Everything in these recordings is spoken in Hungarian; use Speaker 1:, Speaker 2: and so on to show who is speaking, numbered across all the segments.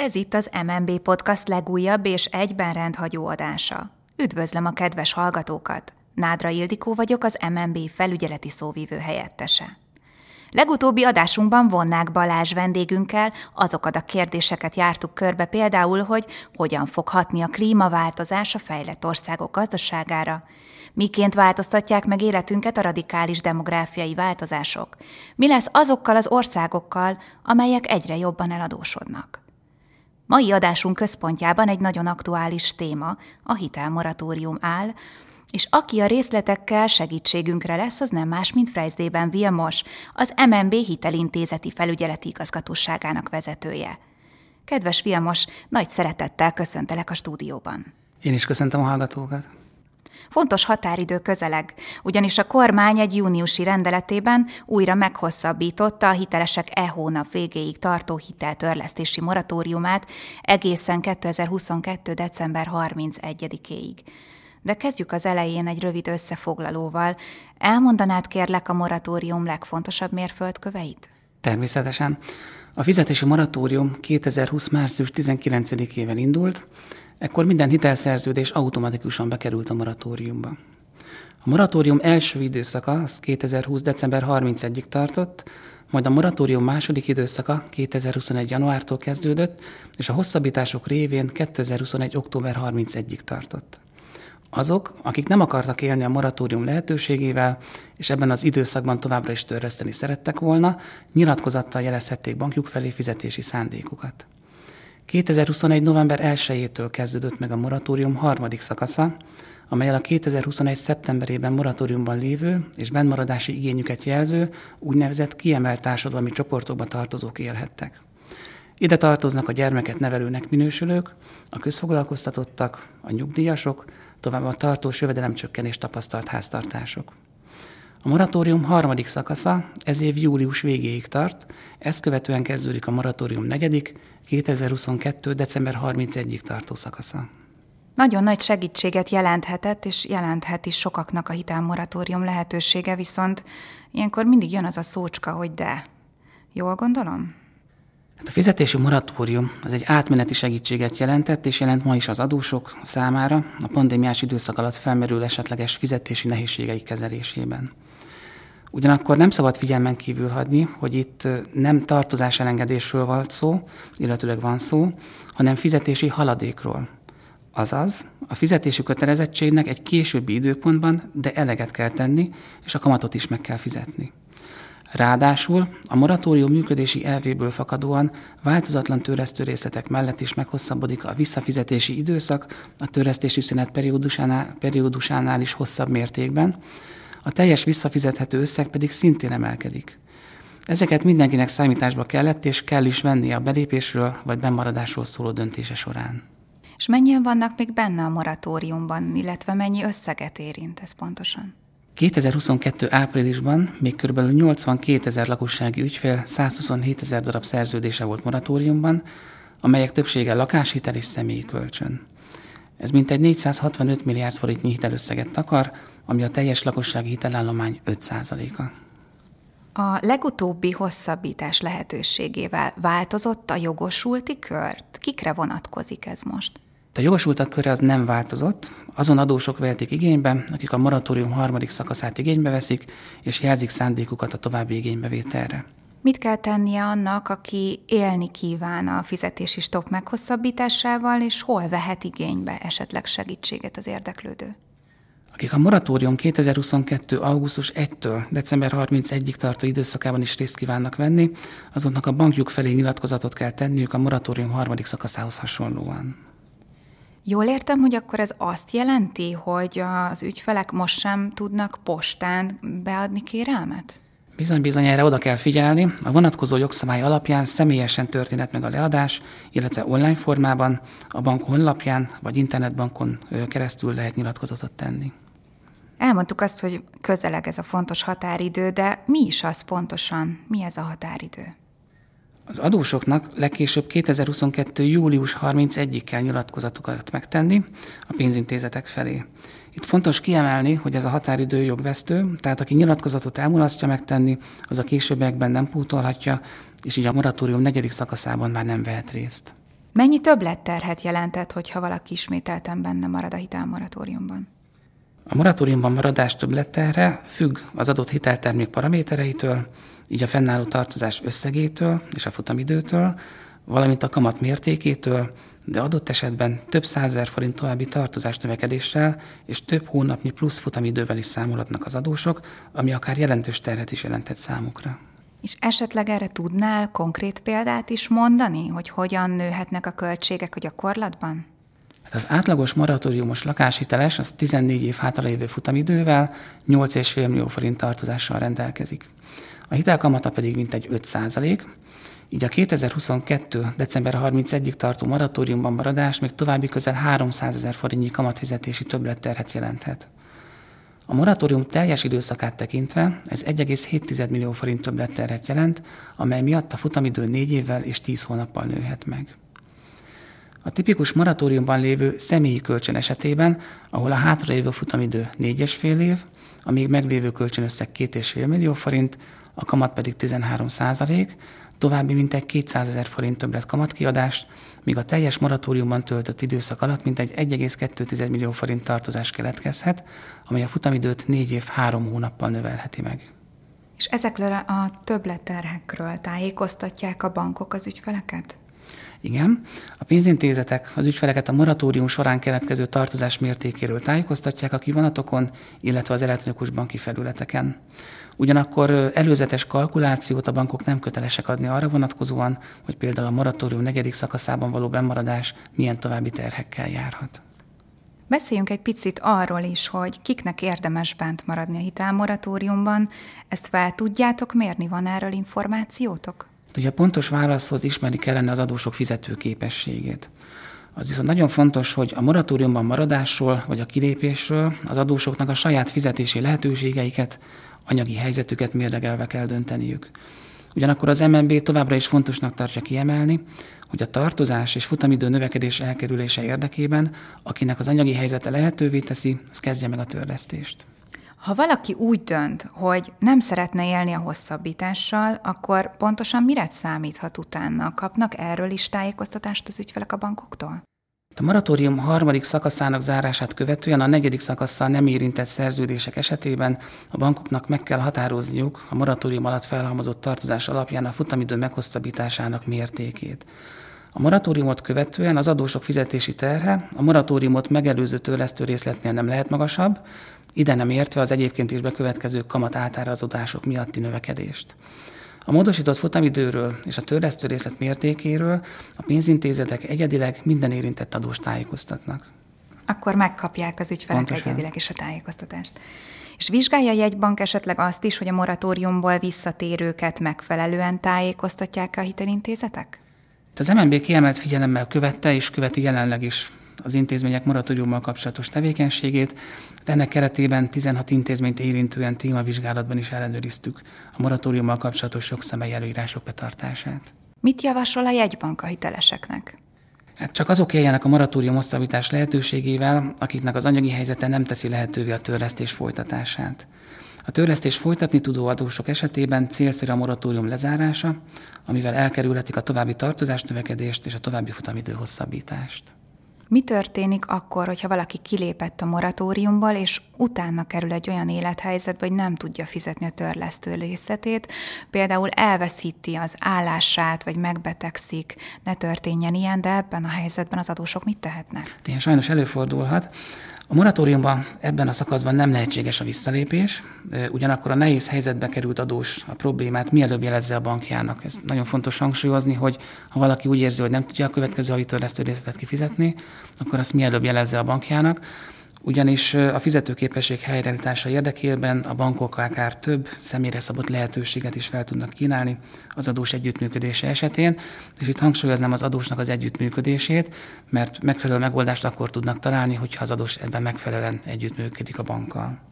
Speaker 1: Ez itt az MNB Podcast legújabb és egyben rendhagyó adása. Üdvözlöm a kedves hallgatókat! Nádra Ildikó vagyok, az MNB felügyeleti szóvívő helyettese. Legutóbbi adásunkban Vonnák Balázs vendégünkkel azokat a kérdéseket jártuk körbe például, hogy hogyan fog hatni a klímaváltozás a fejlett országok gazdaságára, miként változtatják meg életünket a radikális demográfiai változások, mi lesz azokkal az országokkal, amelyek egyre jobban eladósodnak. Mai adásunk központjában egy nagyon aktuális téma, a hitelmoratórium áll, és aki a részletekkel segítségünkre lesz, az nem más, mint Frejzdében Vilmos, az MNB hitelintézeti felügyeleti igazgatóságának vezetője. Kedves Vilmos, nagy szeretettel köszöntelek a stúdióban.
Speaker 2: Én is köszöntöm a hallgatókat.
Speaker 1: Fontos határidő közeleg, ugyanis a kormány egy júniusi rendeletében újra meghosszabbította a hitelesek e hónap végéig tartó hiteltörlesztési moratóriumát egészen 2022. december 31-éig. De kezdjük az elején egy rövid összefoglalóval. Elmondanád kérlek a moratórium legfontosabb mérföldköveit?
Speaker 2: Természetesen. A fizetési moratórium 2020. március 19-ével indult, ekkor minden hitelszerződés automatikusan bekerült a moratóriumba. A moratórium első időszaka az 2020. december 31-ig tartott, majd a moratórium második időszaka 2021. januártól kezdődött, és a hosszabbítások révén 2021. október 31-ig tartott. Azok, akik nem akartak élni a moratórium lehetőségével, és ebben az időszakban továbbra is törleszteni szerettek volna, nyilatkozattal jelezhették bankjuk felé fizetési szándékukat. 2021. november 1-től kezdődött meg a moratórium harmadik szakasza, amelyel a 2021. szeptemberében moratóriumban lévő és bennmaradási igényüket jelző úgynevezett kiemelt társadalmi csoportokba tartozók élhettek. Ide tartoznak a gyermeket nevelőnek minősülők, a közfoglalkoztatottak, a nyugdíjasok, továbbá a tartós jövedelemcsökkenés tapasztalt háztartások. A moratórium harmadik szakasza ez év július végéig tart, ezt követően kezdődik a moratórium negyedik, 2022. december 31-ig tartó szakasza.
Speaker 1: Nagyon nagy segítséget jelenthetett, és jelenthet is sokaknak a hitelmoratórium lehetősége, viszont ilyenkor mindig jön az a szócska, hogy de. Jól gondolom?
Speaker 2: Hát a fizetési moratórium az egy átmeneti segítséget jelentett, és jelent ma is az adósok számára a pandémiás időszak alatt felmerül esetleges fizetési nehézségeik kezelésében. Ugyanakkor nem szabad figyelmen kívül hagyni, hogy itt nem tartozás elengedésről van szó, illetőleg van szó, hanem fizetési haladékról. Azaz, a fizetési kötelezettségnek egy későbbi időpontban, de eleget kell tenni, és a kamatot is meg kell fizetni. Ráadásul a moratórium működési elvéből fakadóan változatlan törlesztő részletek mellett is meghosszabbodik a visszafizetési időszak a törlesztési szünet periódusánál, periódusánál is hosszabb mértékben, a teljes visszafizethető összeg pedig szintén emelkedik. Ezeket mindenkinek számításba kellett és kell is venni a belépésről vagy bemaradásról szóló döntése során.
Speaker 1: És mennyien vannak még benne a moratóriumban, illetve mennyi összeget érint ez pontosan?
Speaker 2: 2022. áprilisban még kb. 82 ezer lakossági ügyfél 127 ezer darab szerződése volt moratóriumban, amelyek többsége lakáshitel és személyi kölcsön. Ez mintegy 465 milliárd forintnyi hitelösszeget takar, ami a teljes lakossági hitelállomány 5%-a.
Speaker 1: A legutóbbi hosszabbítás lehetőségével változott a jogosulti kört? Kikre vonatkozik ez most?
Speaker 2: A jogosultak köre az nem változott, azon adósok vehetik igénybe, akik a moratórium harmadik szakaszát igénybe veszik, és jelzik szándékukat a további igénybevételre.
Speaker 1: Mit kell tennie annak, aki élni kíván a fizetési stop meghosszabbításával, és hol vehet igénybe esetleg segítséget az érdeklődő?
Speaker 2: Akik a moratórium 2022. augusztus 1-től december 31-ig tartó időszakában is részt kívánnak venni, azoknak a bankjuk felé nyilatkozatot kell tenniük a moratórium harmadik szakaszához hasonlóan.
Speaker 1: Jól értem, hogy akkor ez azt jelenti, hogy az ügyfelek most sem tudnak postán beadni kérelmet?
Speaker 2: Bizony, bizony, erre oda kell figyelni. A vonatkozó jogszabály alapján személyesen történhet meg a leadás, illetve online formában, a bank honlapján vagy internetbankon keresztül lehet nyilatkozatot tenni.
Speaker 1: Elmondtuk azt, hogy közeleg ez a fontos határidő, de mi is az pontosan? Mi ez a határidő?
Speaker 2: Az adósoknak legkésőbb 2022. július 31-ig kell nyilatkozatokat megtenni a pénzintézetek felé. Itt fontos kiemelni, hogy ez a határidő jogvesztő, tehát aki nyilatkozatot elmulasztja megtenni, az a későbbiekben nem pótolhatja, és így a moratórium negyedik szakaszában már nem vehet részt.
Speaker 1: Mennyi többletterhet jelentett, hogyha valaki ismételten benne marad a hitelmoratóriumban?
Speaker 2: A moratóriumban maradás többletterre függ az adott hiteltermék paramétereitől, így a fennálló tartozás összegétől és a futamidőtől, valamint a kamat mértékétől, de adott esetben több százezer forint további tartozás növekedéssel és több hónapnyi plusz futamidővel is számolhatnak az adósok, ami akár jelentős terhet is jelentett számukra.
Speaker 1: És esetleg erre tudnál konkrét példát is mondani, hogy hogyan nőhetnek a költségek a gyakorlatban?
Speaker 2: Hát az átlagos moratóriumos lakáshiteles az 14 év hátralévő futamidővel 8,5 millió forint tartozással rendelkezik. A hitelkamata pedig mintegy 5 százalék, így a 2022. december 31-ig tartó moratóriumban maradás még további közel 300 ezer forintnyi kamatfizetési többletterhet jelenthet. A moratórium teljes időszakát tekintve ez 1,7 millió forint többletterhet jelent, amely miatt a futamidő 4 évvel és 10 hónappal nőhet meg. A tipikus moratóriumban lévő személyi kölcsön esetében, ahol a hátralévő futamidő 4,5 év, a még meglévő kölcsönösszeg 2,5 millió forint, a kamat pedig 13 százalék, további mintegy 200 ezer forint többlet kamatkiadást, míg a teljes moratóriumban töltött időszak alatt mintegy 1,2 millió forint tartozás keletkezhet, amely a futamidőt 4 év 3 hónappal növelheti meg.
Speaker 1: És ezekről a többletterhekről tájékoztatják a bankok az ügyfeleket?
Speaker 2: Igen, a pénzintézetek az ügyfeleket a moratórium során keletkező tartozás mértékéről tájékoztatják a kivonatokon, illetve az elektronikus banki felületeken. Ugyanakkor előzetes kalkulációt a bankok nem kötelesek adni arra vonatkozóan, hogy például a moratórium negyedik szakaszában való bemaradás milyen további terhekkel járhat.
Speaker 1: Beszéljünk egy picit arról is, hogy kiknek érdemes bent maradni a hitelmoratóriumban. Ezt fel tudjátok mérni? Van erről információtok?
Speaker 2: Ugye a pontos válaszhoz ismerni kellene az adósok fizetőképességét. Az viszont nagyon fontos, hogy a moratóriumban maradásról vagy a kilépésről az adósoknak a saját fizetési lehetőségeiket, anyagi helyzetüket mérlegelve kell dönteniük. Ugyanakkor az MNB továbbra is fontosnak tartja kiemelni, hogy a tartozás és futamidő növekedés elkerülése érdekében, akinek az anyagi helyzete lehetővé teszi, az kezdje meg a törlesztést.
Speaker 1: Ha valaki úgy dönt, hogy nem szeretne élni a hosszabbítással, akkor pontosan mire számíthat utána? Kapnak erről is tájékoztatást az ügyfelek a bankoktól?
Speaker 2: A moratórium harmadik szakaszának zárását követően a negyedik szakasszal nem érintett szerződések esetében a bankoknak meg kell határozniuk a moratórium alatt felhalmozott tartozás alapján a futamidő meghosszabbításának mértékét. A moratóriumot követően az adósok fizetési terhe a moratóriumot megelőző törlesztő részletnél nem lehet magasabb, ide nem értve az egyébként is bekövetkező kamat átárazódások miatti növekedést. A módosított futamidőről és a törlesztő részlet mértékéről a pénzintézetek egyedileg minden érintett adós tájékoztatnak.
Speaker 1: Akkor megkapják az ügyfelek Pontosan. egyedileg is a tájékoztatást. És vizsgálja a jegybank esetleg azt is, hogy a moratóriumból visszatérőket megfelelően tájékoztatják a hitelintézetek?
Speaker 2: Az MNB kiemelt figyelemmel követte és követi jelenleg is az intézmények moratóriummal kapcsolatos tevékenységét. Ennek keretében 16 intézményt érintően témavizsgálatban is ellenőriztük a moratóriummal kapcsolatos jogszabály előírások betartását.
Speaker 1: Mit javasol a jegybank a hiteleseknek?
Speaker 2: Hát csak azok éljenek a moratórium hosszabbítás lehetőségével, akiknek az anyagi helyzete nem teszi lehetővé a törlesztés folytatását. A törlesztés folytatni tudó adósok esetében célszerű a moratórium lezárása, amivel elkerülhetik a további tartozás növekedést és a további futamidő hosszabbítást.
Speaker 1: Mi történik akkor, hogyha valaki kilépett a moratóriumból, és utána kerül egy olyan élethelyzetbe, hogy nem tudja fizetni a törlesztő részletét, például elveszíti az állását, vagy megbetegszik, ne történjen ilyen, de ebben a helyzetben az adósok mit tehetnek?
Speaker 2: Ilyen sajnos előfordulhat. A moratóriumban ebben a szakaszban nem lehetséges a visszalépés, ugyanakkor a nehéz helyzetbe került adós a problémát mielőbb jelezze a bankjának. Ez nagyon fontos hangsúlyozni, hogy ha valaki úgy érzi, hogy nem tudja a következő havi törlesztő részletet kifizetni, akkor azt mielőbb jelezze a bankjának ugyanis a fizetőképesség helyreállítása érdekében a bankok akár több személyre szabott lehetőséget is fel tudnak kínálni az adós együttműködése esetén, és itt hangsúlyoznám az adósnak az együttműködését, mert megfelelő megoldást akkor tudnak találni, hogyha az adós ebben megfelelően együttműködik a bankkal.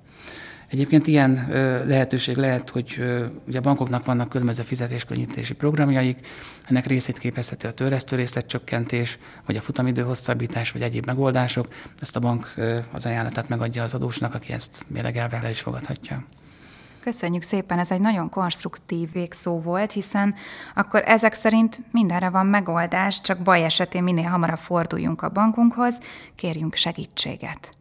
Speaker 2: Egyébként ilyen lehetőség lehet, hogy ugye a bankoknak vannak különböző fizetéskönnyítési programjaik, ennek részét képezheti a törlesztő részletcsökkentés, vagy a futamidő hosszabbítás, vagy egyéb megoldások. Ezt a bank az ajánlatát megadja az adósnak, aki ezt méregelve el is fogadhatja.
Speaker 1: Köszönjük szépen, ez egy nagyon konstruktív végszó volt, hiszen akkor ezek szerint mindenre van megoldás, csak baj esetén minél hamarabb forduljunk a bankunkhoz, kérjünk segítséget.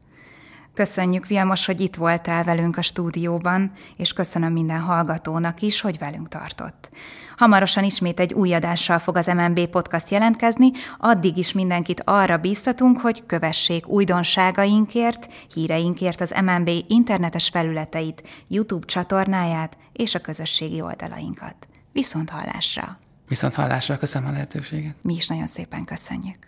Speaker 1: Köszönjük, Vilmos, hogy itt voltál velünk a stúdióban, és köszönöm minden hallgatónak is, hogy velünk tartott. Hamarosan ismét egy új adással fog az MNB podcast jelentkezni, addig is mindenkit arra bíztatunk, hogy kövessék újdonságainkért, híreinkért az MNB internetes felületeit, YouTube csatornáját és a közösségi oldalainkat. Viszont hallásra!
Speaker 2: Viszont hallásra, köszönöm a lehetőséget.
Speaker 1: Mi is nagyon szépen köszönjük.